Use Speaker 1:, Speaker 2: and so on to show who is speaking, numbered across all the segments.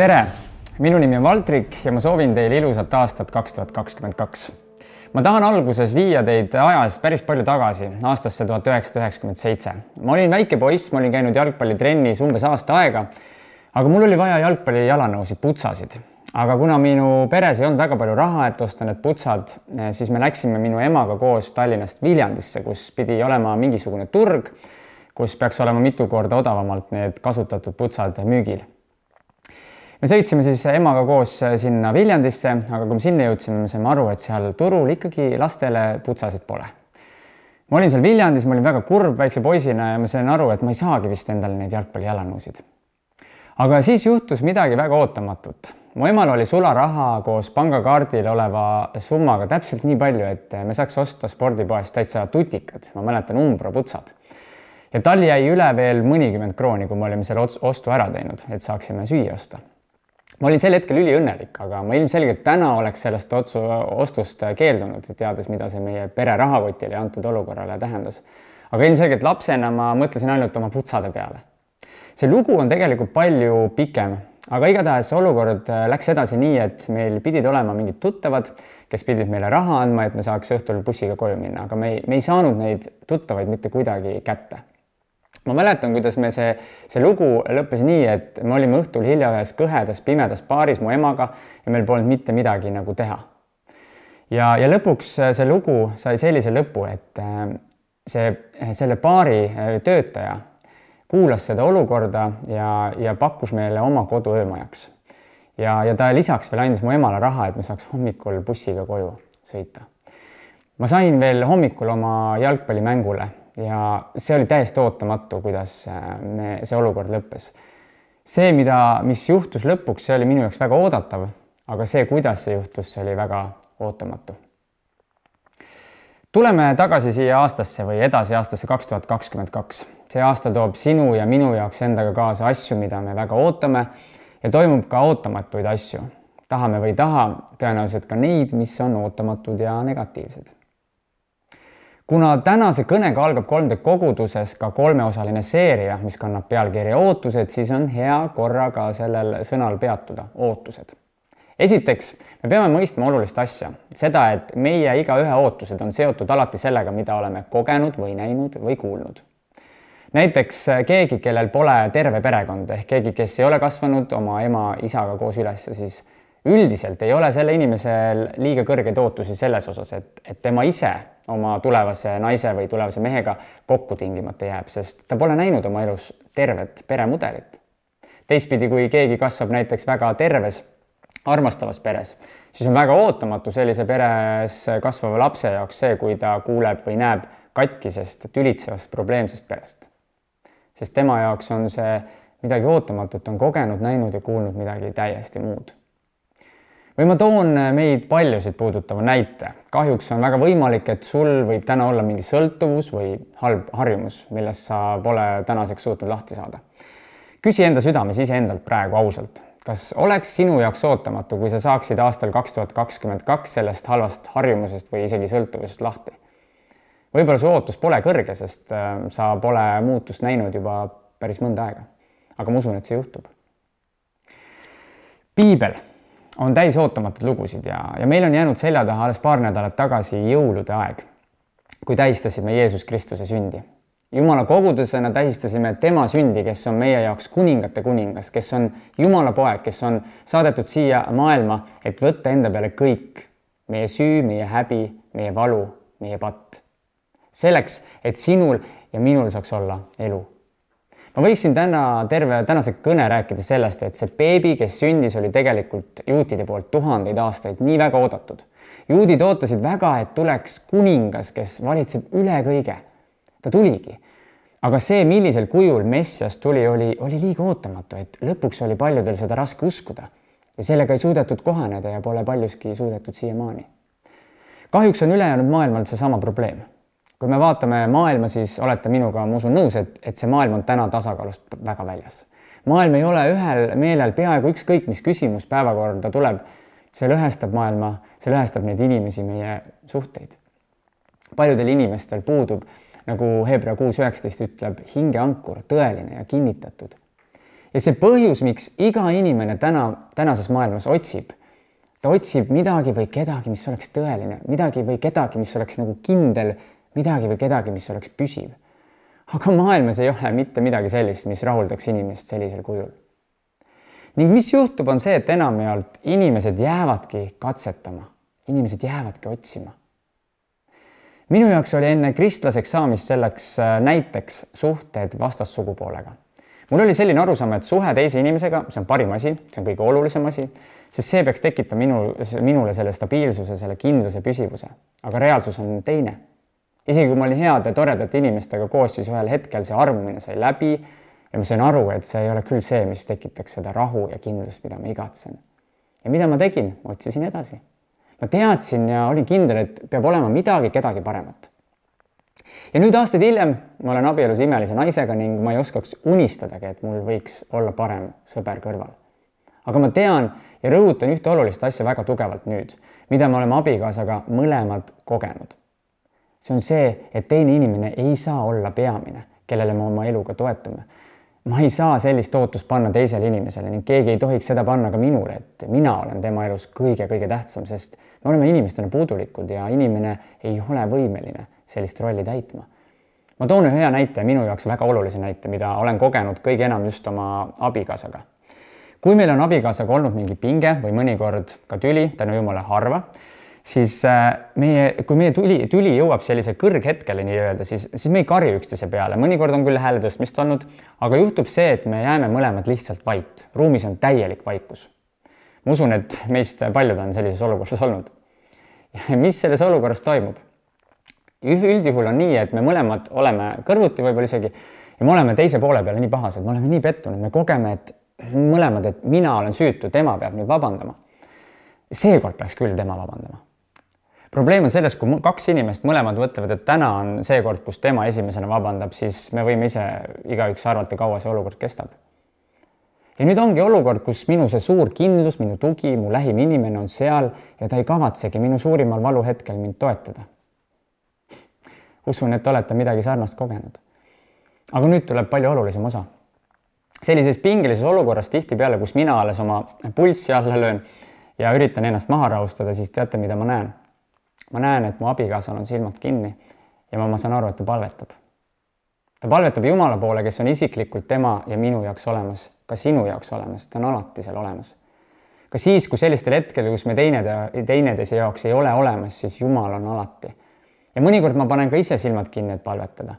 Speaker 1: tere, minu nimi on Valtrik ja ma soovin teile ilusat aastat kaks tuhat kakskümmend kaks. ma tahan alguses viia teid ajas päris palju tagasi, aastasse tuhat üheksasada üheksakümmend seitse. ma olin väike poiss, ma olin käinud jalgpallitrennis umbes aasta aega, aga mul oli vaja jalgpalli jalanõusid, putsasid aga kuna minu peres ei olnud väga palju raha, et osta need putsad, siis me läksime minu emaga koos Tallinnast Viljandisse, kus pidi olema mingisugune turg, kus peaks olema mitu korda odavamalt need kasutatud putsad müügil me sõitsime siis emaga koos sinna Viljandisse, aga kui me sinna jõudsime, me saime aru, et seal turul ikkagi lastele putsasid pole. ma olin seal Viljandis, ma olin väga kurb väikse poisina ja ma sain aru, et ma ei saagi vist endale neid jalgpallijalanõusid. aga siis juhtus midagi väga ootamatut. mu emal oli sularaha koos pangakaardil oleva summaga täpselt nii palju, et me saaks osta spordipoest täitsa tutikad, ma mäletan Umbro putsad ja tal jäi üle veel mõnikümmend krooni, kui me olime selle ostu ära teinud, et saaksime süüa osta ma olin sel hetkel üliõnnelik, aga ma ilmselgelt täna oleks sellest otsu, ostust keeldunud, teades, mida see meie pere rahakotile ja antud olukorrale tähendas. aga ilmselgelt lapsena ma mõtlesin ainult oma putsade peale. see lugu on tegelikult palju pikem, aga igatahes olukord läks edasi nii, et meil pidid olema mingid tuttavad, kes pidid meile raha andma, et me saaks õhtul bussiga koju minna, aga me ei, me ei saanud neid tuttavaid mitte kuidagi kätte ma mäletan, kuidas me see, see lugu lõppes nii, et me olime õhtul hilja ühes kõhedas pimedas baaris mu emaga ja meil polnud mitte midagi nagu teha. ja, ja lõpuks see lugu sai sellise lõpu, et äh, see, selle baari äh, töötaja kuulas seda olukorda ja, ja pakkus meile oma kodu öömajaks. ja, ja ta lisaks veel andis mu emale raha, et me saaks hommikul bussiga koju sõita. ma sain veel hommikul oma jalgpallimängule ja see oli täiesti ootamatu, kuidas äh, me, see olukord lõppes. see, mida, mis juhtus lõpuks, see oli minu jaoks väga oodatav, aga see, kuidas see juhtus, see oli väga ootamatu. tuleme tagasi siia aastasse või edasi aastasse kaks tuhat kakskümmend kaks. see aasta toob sinu ja minu jaoks endaga kaasa asju, mida me väga ootame ja toimub ka ootamatuid asju. tahame või ei taha, tõenäoliselt ka neid, mis on ootamatud ja negatiivsed kuna tänase kõnega algab 3D koguduses ka kolmeosaline seeria, mis kannab pealkirja ootused, siis on hea korra ka sellel sõnal peatuda, ootused. esiteks, me peame mõistma olulist asja, seda, et meie igaühe ootused on seotud alati sellega, mida oleme kogenud või näinud või kuulnud. näiteks keegi, kellel pole terve perekond ehk keegi, kes ei ole kasvanud oma ema-isaga koos üles, siis üldiselt ei ole sellel inimesel liiga kõrgeid ootusi selles osas, et, et tema ise oma tulevase naise või tulevase mehega kokku tingimata jääb, sest ta pole näinud oma elus tervet peremudelit. teistpidi, kui keegi kasvab näiteks väga terves, armastavas peres, siis on väga ootamatu sellise peres kasvava lapse jaoks see, kui ta kuuleb või näeb katkisest, tülitsevast, probleemsest perest. sest tema jaoks on see midagi ootamatut, on kogenud, näinud ja kuulnud midagi täiesti muud või ma toon äh, meid paljusid puudutava näite. kahjuks on väga võimalik, et sul võib täna olla mingi sõltuvus või halb harjumus, millest sa pole tänaseks suutnud lahti saada. küsi enda südames iseendalt praegu ausalt, kas oleks sinu jaoks ootamatu, kui sa saaksid aastal kaks tuhat kakskümmend kaks sellest halvast harjumusest või isegi sõltuvusest lahti? võib-olla su ootus pole kõrge, sest äh, sa pole muutust näinud juba päris mõnda aega. aga ma usun, et see juhtub. piibel on täis ootamatuid lugusid ja, ja meil on jäänud selja taha alles paar nädalat tagasi jõulude aeg, kui tähistasime Jeesus Kristuse sündi. jumala kogudusena tähistasime tema sündi, kes on meie jaoks kuningate kuningas, kes on Jumala poeg, kes on saadetud siia maailma, et võtta enda peale kõik meie süü, meie häbi, meie valu, meie patt. selleks, et sinul ja minul saaks olla elu ma võiksin täna terve tänase kõne rääkida sellest, et see beebi, kes sündis, oli tegelikult juutide poolt tuhandeid aastaid nii väga oodatud. juudid ootasid väga, et tuleks kuningas, kes valitseb üle kõige. ta tuligi. aga see, millisel kujul Messias tuli, oli, oli liiga ootamatu, et lõpuks oli paljudel seda raske uskuda ja sellega ei suudetud kohaneda ja pole paljuski suudetud siiamaani. kahjuks on ülejäänud maailmal seesama probleem kui me vaatame maailma, siis olete minuga, ma usun, nõus, et, et see maailm on täna tasakaalust väga väljas. maailm ei ole ühel meelel, peaaegu ükskõik, mis küsimus päevakorda tuleb, see lõhestab maailma, see lõhestab neid inimesi, meie suhteid. paljudel inimestel puudub, nagu Hebra kuus üheksateist ütleb, hingeankur, tõeline ja kinnitatud. ja see põhjus, miks iga inimene täna, tänases maailmas otsib, ta otsib midagi või kedagi, mis oleks tõeline, midagi või kedagi, mis oleks nagu kindel, midagi või kedagi, mis oleks püsiv. aga maailmas ei ole mitte midagi sellist, mis rahuldaks inimest sellisel kujul. ning mis juhtub, on see, et enamjaolt inimesed jäävadki katsetama, inimesed jäävadki otsima minu jaoks oli enne kristlaseks saamist selleks äh, näiteks suhted vastassugupoolega mul oli selline arusaam, et suhe teise inimesega, see on parim asi, see on kõige olulisem asi, sest see peaks tekitama minu, minule selle stabiilsuse, selle kindluse, püsivuse. aga reaalsus on teine. Isegi kui ma olin heade, toredate inimestega koos, siis ühel hetkel see armumine sai läbi ja ma sain aru, et see ei ole küll see, mis tekitaks seda rahu ja kindlust, mida ma igatsen. ja mida ma tegin, otsisin edasi. ma teadsin ja olin kindel, et peab olema midagi, kedagi paremat ja nüüd aastaid hiljem ma olen abielus imelise naisega ning ma ei oskaks unistadagi, et mul võiks olla parem sõber kõrval. aga ma tean ja rõhutan ühte olulist asja väga tugevalt nüüd, mida me oleme abikaasaga mõlemad kogenud. See on see, et teine inimene ei saa olla peamine, kellele me oma eluga toetume. ma ei saa sellist ootust panna teisele inimesele ning keegi ei tohiks seda panna ka minule, et mina olen tema elus kõige-kõige tähtsam, sest me oleme inimestena puudulikud ja inimene ei ole võimeline sellist rolli täitma. ma toon ühe hea näite, minu jaoks väga olulise näite, mida olen kogenud kõige enam just oma abikaasaga. kui meil on abikaasaga olnud mingi pinge või mõnikord ka tüli, tänu jumala harva, siis äh, meie, kui meie tuli, tüli jõuab sellise kõrghetkele nii-öelda, siis, siis me ei karju üksteise peale, mõnikord on küll hääle tõstmist olnud, aga juhtub see, et me jääme mõlemad lihtsalt vait, ruumis on täielik vaikus. ma usun, et meist paljud on sellises olukorras olnud. mis selles olukorras toimub? üldjuhul on nii, et me mõlemad oleme kõrvuti võib-olla isegi ja me oleme teise poole peale nii pahased, me oleme nii pettunud, me kogeme, et mõlemad, et mina olen süütu, tema peab nüüd vabandama. seekord peaks küll tema vabandama. Probleem on selles, kui kaks inimest mõlemad mõtlevad, et täna on see kord, kus tema esimesena vabandab, siis me võime ise igaüks arvata, kaua see olukord kestab. ja nüüd ongi olukord, kus minu see suur kindlus, minu tugi, mu lähim inimene on seal ja ta ei kavatsegi minu suurimal valuhetkel mind toetada usun, et olete midagi sarnast kogenud. aga nüüd tuleb palju olulisem osa. sellises pingelises olukorras tihtipeale, kus mina alles oma pulssi alla löön ja üritan ennast maha rahustada, siis teate, mida ma näen? Ma näen, et mu abikaasal on silmad kinni ja ma, ma saan aru, et ta palvetab. ta palvetab Jumala poole, kes on isiklikult tema ja minu jaoks olemas, ka sinu jaoks olemas, ta on alati seal olemas. ka siis, kui sellistel hetkedel, kus me teinede, teineteise jaoks ei ole olemas, siis Jumal on alati ja mõnikord ma panen ka ise silmad kinni, et palvetada.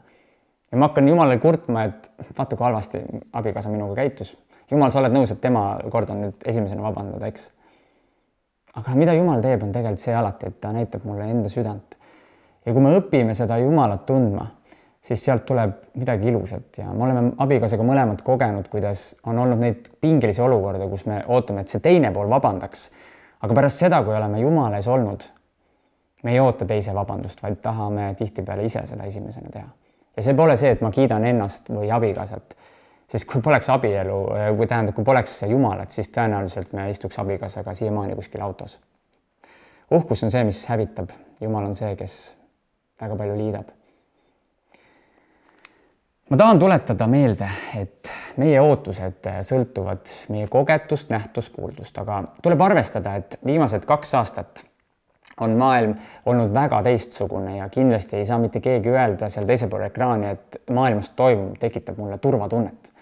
Speaker 1: ja ma hakkan Jumalale kurtma, et vaata, kui halvasti abikaasa minuga käitus. Jumal, sa oled nõus, et tema kord on nüüd esimesena vabandada, eks? Aga mida Jumal teeb, on tegelikult see alati, et ta näitab mulle enda südant. ja kui me õpime seda Jumalat tundma, siis sealt tuleb midagi ilusat ja me oleme abikaasaga mõlemad kogenud, kuidas on olnud neid pingelisi olukordi, kus me ootame, et see teine pool vabandaks. aga pärast seda, kui oleme Jumala ees olnud me ei oota teise vabandust, vaid tahame tihtipeale ise seda esimesena teha. ja see pole see, et ma kiidan ennast või abikaasat, sest kui poleks abielu või tähendab, kui poleks Jumalat, siis tõenäoliselt me istuks abikaasaga siiamaani kuskil autos. uhkus on see, mis hävitab, Jumal on see, kes väga palju liidab. ma tahan tuletada meelde, et meie ootused sõltuvad meie kogetust, nähtust, kuuldust, aga tuleb arvestada, et viimased kaks aastat on maailm olnud väga teistsugune ja kindlasti ei saa mitte keegi öelda seal teisel pool ekraani, et maailmas toimuv tekitab mulle turvatunnet.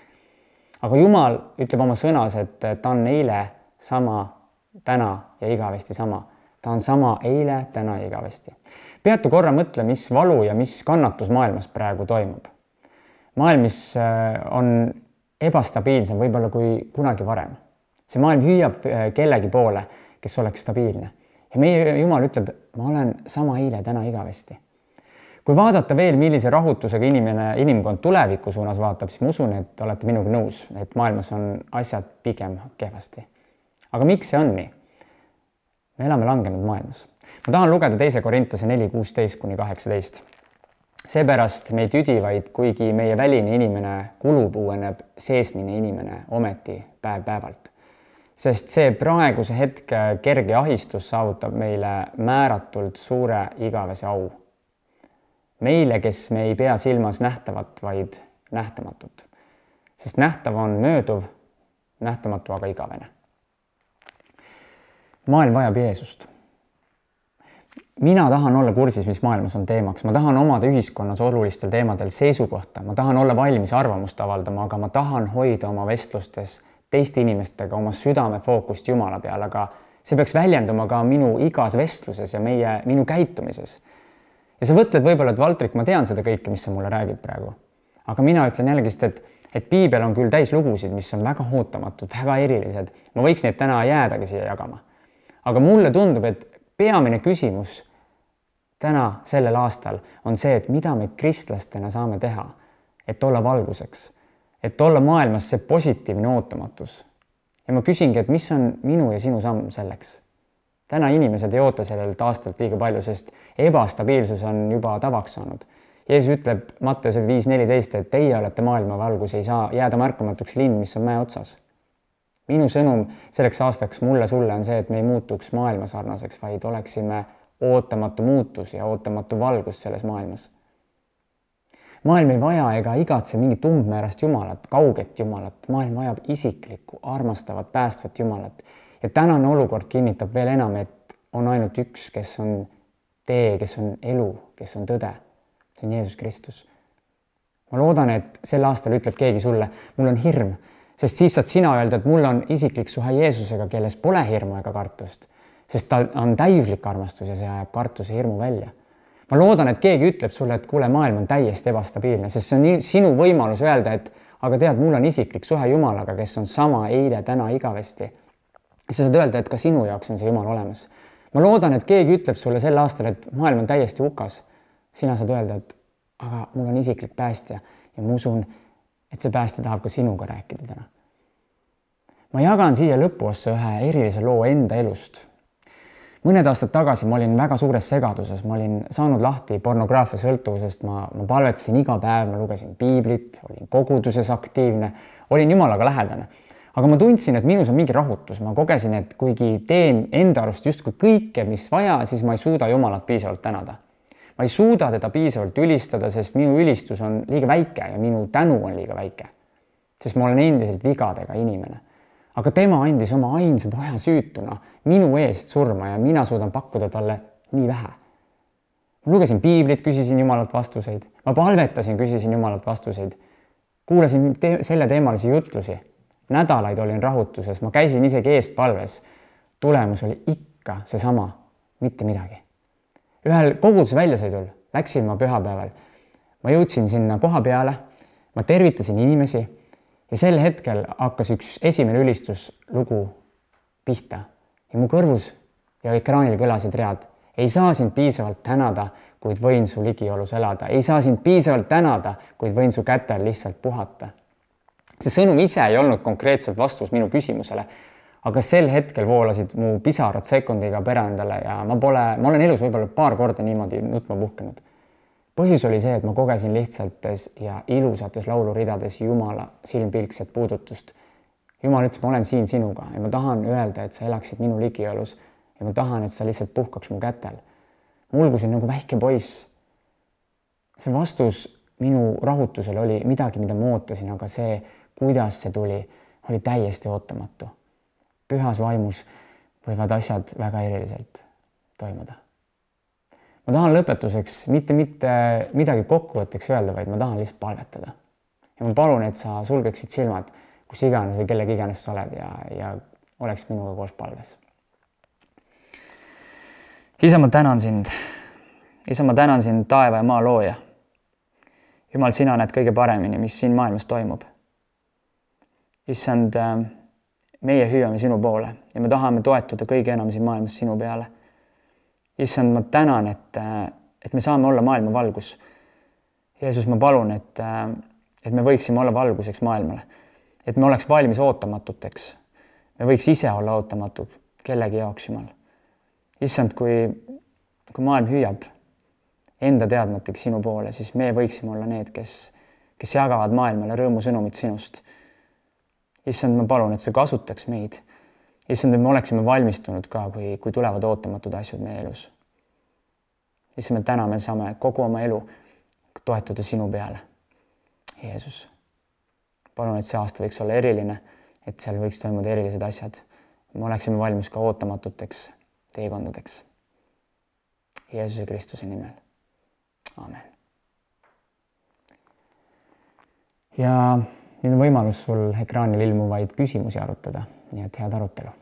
Speaker 1: Aga Jumal ütleb oma sõnas, et ta on eile sama, täna ja igavesti sama. ta on sama eile, täna ja igavesti. peatu korra, mõtle, mis valu ja mis kannatus maailmas praegu toimub. maailm, mis äh, on ebastabiilsem võib-olla kui kunagi varem. see maailm hüüab äh, kellegi poole, kes oleks stabiilne ja meie Jumal ütleb, ma olen sama eile, täna, igavesti. Kui vaadata veel, millise rahutusega inimene, inimkond tuleviku suunas vaatab, siis ma usun, et olete minuga nõus, et maailmas on asjad pigem kehvasti. aga miks see on nii? me elame langenud maailmas. ma tahan lugeda teise Korintuse neli, kuusteist kuni kaheksateist. seepärast me ei tüdi, vaid kuigi meie väline inimene kulub, uueneb seesmine inimene ometi päev-päevalt sest see praeguse hetke kerge ahistus saavutab meile määratult suure igavese au. Meile, kes me ei pea silmas nähtavat, vaid nähtamatut. sest nähtav on mööduv, nähtamatu, aga igavene. maailm vajab Jeesust. mina tahan olla kursis, mis maailmas on teemaks, ma tahan omada ühiskonnas olulistel teemadel seisukohta, ma tahan olla valmis arvamust avaldama, aga ma tahan hoida oma vestlustes teiste inimestega oma südame fookust Jumala peal, aga see peaks väljenduma ka minu igas vestluses ja meie, minu käitumises. Ja sa mõtled võib-olla, et Valtrik, ma tean seda kõike, mis sa mulle räägid praegu. aga mina ütlen jällegist, et, et piibel on küll täis lugusid, mis on väga ootamatud, väga erilised. ma võiks neid täna jäädagi siia jagama. aga mulle tundub, et peamine küsimus täna sellel aastal on see, et mida me kristlastena saame teha, et olla valguseks, et olla maailmas see positiivne ootamatus ja ma küsingi, et mis on minu ja sinu samm selleks? Täna inimesed ei oota sellelt aastalt liiga palju, sest ebastabiilsus on juba tavaks saanud. Jeesus ütleb Matteuse viis neliteist, et teie olete maailma valgus, ei saa jääda märkamatuks linn, mis on mäe otsas. minu sõnum selleks aastaks mulle, sulle on see, et me ei muutuks maailma sarnaseks, vaid oleksime ootamatu muutus ja ootamatu valgus selles maailmas maailm ei vaja ega igatse mingit umbmäärast Jumalat, kauget Jumalat, maailm vajab isiklikku, armastavat, päästvat Jumalat. Ja tänane olukord kinnitab veel enam, et on ainult üks, kes on tee, kes on elu, kes on tõde. see on Jeesus Kristus. ma loodan, et sel aastal ütleb keegi sulle, mul on hirm, sest siis saad sina öelda, et mul on isiklik suhe Jeesusega, kelles pole hirmu ega kartust, sest ta on täiuslik armastus ja see ajab kartuse hirmu välja ma loodan, et keegi ütleb sulle, et kuule, maailm on täiesti ebastabiilne, sest see on sinu võimalus öelda, et aga tead, mul on isiklik suhe Jumalaga, kes on sama eile, täna, igavesti. Sa saad öelda, et ka sinu jaoks on see Jumal olemas. ma loodan, et keegi ütleb sulle sel aastal, et maailm on täiesti hukas. sina saad öelda, et aga mul on isiklik päästja ja ma usun, et see päästja tahab ka sinuga rääkida täna. ma jagan siia lõpuossa ühe erilise loo enda elust mõned aastad tagasi ma olin väga suures segaduses, ma olin saanud lahti pornograafia sõltuvusest, ma, ma palvetasin iga päev, ma lugesin piiblit, olin koguduses aktiivne, olin jumalaga lähedane. Aga ma tundsin, et minus on mingi rahutus, ma kogesin, et kuigi teen enda arust justkui kõike, mis vaja, siis ma ei suuda Jumalat piisavalt tänada. ma ei suuda teda piisavalt ülistada, sest minu ülistus on liiga väike ja minu tänu on liiga väike. sest ma olen endiselt vigadega inimene aga tema andis oma ainsa poja süütuna minu eest surma ja mina suudan pakkuda talle nii vähe. ma lugesin piiblit, küsisin Jumalalt vastuseid, ma palvetasin, küsisin Jumalalt vastuseid, kuulasin te selleteemalisi jutlusi, nädalaid olin rahutuses, ma käisin isegi eestpalves. tulemus oli ikka seesama, mitte midagi. ühel koguduse väljasõidul läksin ma pühapäeval, ma jõudsin sinna koha peale, ma tervitasin inimesi ja sel hetkel hakkas üks esimene ülistuslugu pihta ja mu kõrvus ja ekraanil kõlasid read. ei saa sind piisavalt tänada, kuid võin su ligiolus elada, ei saa sind piisavalt tänada, kuid võin su kätel lihtsalt puhata. See sõnum ise ei olnud konkreetselt vastus minu küsimusele, aga sel hetkel voolasid mu pisarad sekundiga perendale ja ma pole, ma olen elus võib-olla paar korda niimoodi nutma puhkenud põhjus oli see, et ma kogesin lihtsaltes ja ilusates lauluridades Jumala silmpilkset puudutust. Jumal ütles, ma olen siin sinuga ja ma tahan öelda, et sa elaksid minu ligiolus ja ma tahan, et sa lihtsalt puhkaks mu kätel. ma ulgusin nagu väike poiss. see vastus minu rahutusele oli midagi, mida ma ootasin, aga see, kuidas see tuli, oli täiesti ootamatu. pühas vaimus võivad asjad väga eriliselt toimuda ma tahan lõpetuseks mitte, mitte midagi kokkuvõtteks öelda, vaid ma tahan lihtsalt palvetada. ja ma palun, et sa sulgeksid silmad, kus iganes või kellega iganes sa oled ja, ja oleks minuga koos palves. isa, ma tänan sind. isa, ma tänan sind, taeva ja maa looja. jumal, sina näed kõige paremini, mis siin maailmas toimub. Issand, meie hüüame sinu poole ja me tahame toetuda kõige enam siin maailmas sinu peale issand, ma tänan, et, et me saame olla maailma valgus. Jeesus, ma palun, et, et me võiksime olla valguseks maailmale, et me oleks valmis ootamatuteks. me võiks ise olla ootamatud kellegi jaoks, Jumal. issand, kui, kui maailm hüüab enda teadmateks sinu poole, siis me võiksime olla need, kes, kes jagavad maailmale rõõmusõnumit sinust. Issand, ma palun, et sa kasutaks meid issand, et me oleksime valmistunud ka, kui, kui tulevad ootamatud asjad meie elus. issand, me täna me saame kogu oma elu toetuda sinu peale. Jeesus, palun, et see aasta võiks olla eriline et seal võiks toimuda erilised asjad. me oleksime valmis ka ootamatuteks teekondadeks. Jeesuse Kristuse nimel. amen. ja nüüd on võimalus sul ekraanil ilmuvaid küsimusi arutada, nii et head arutelu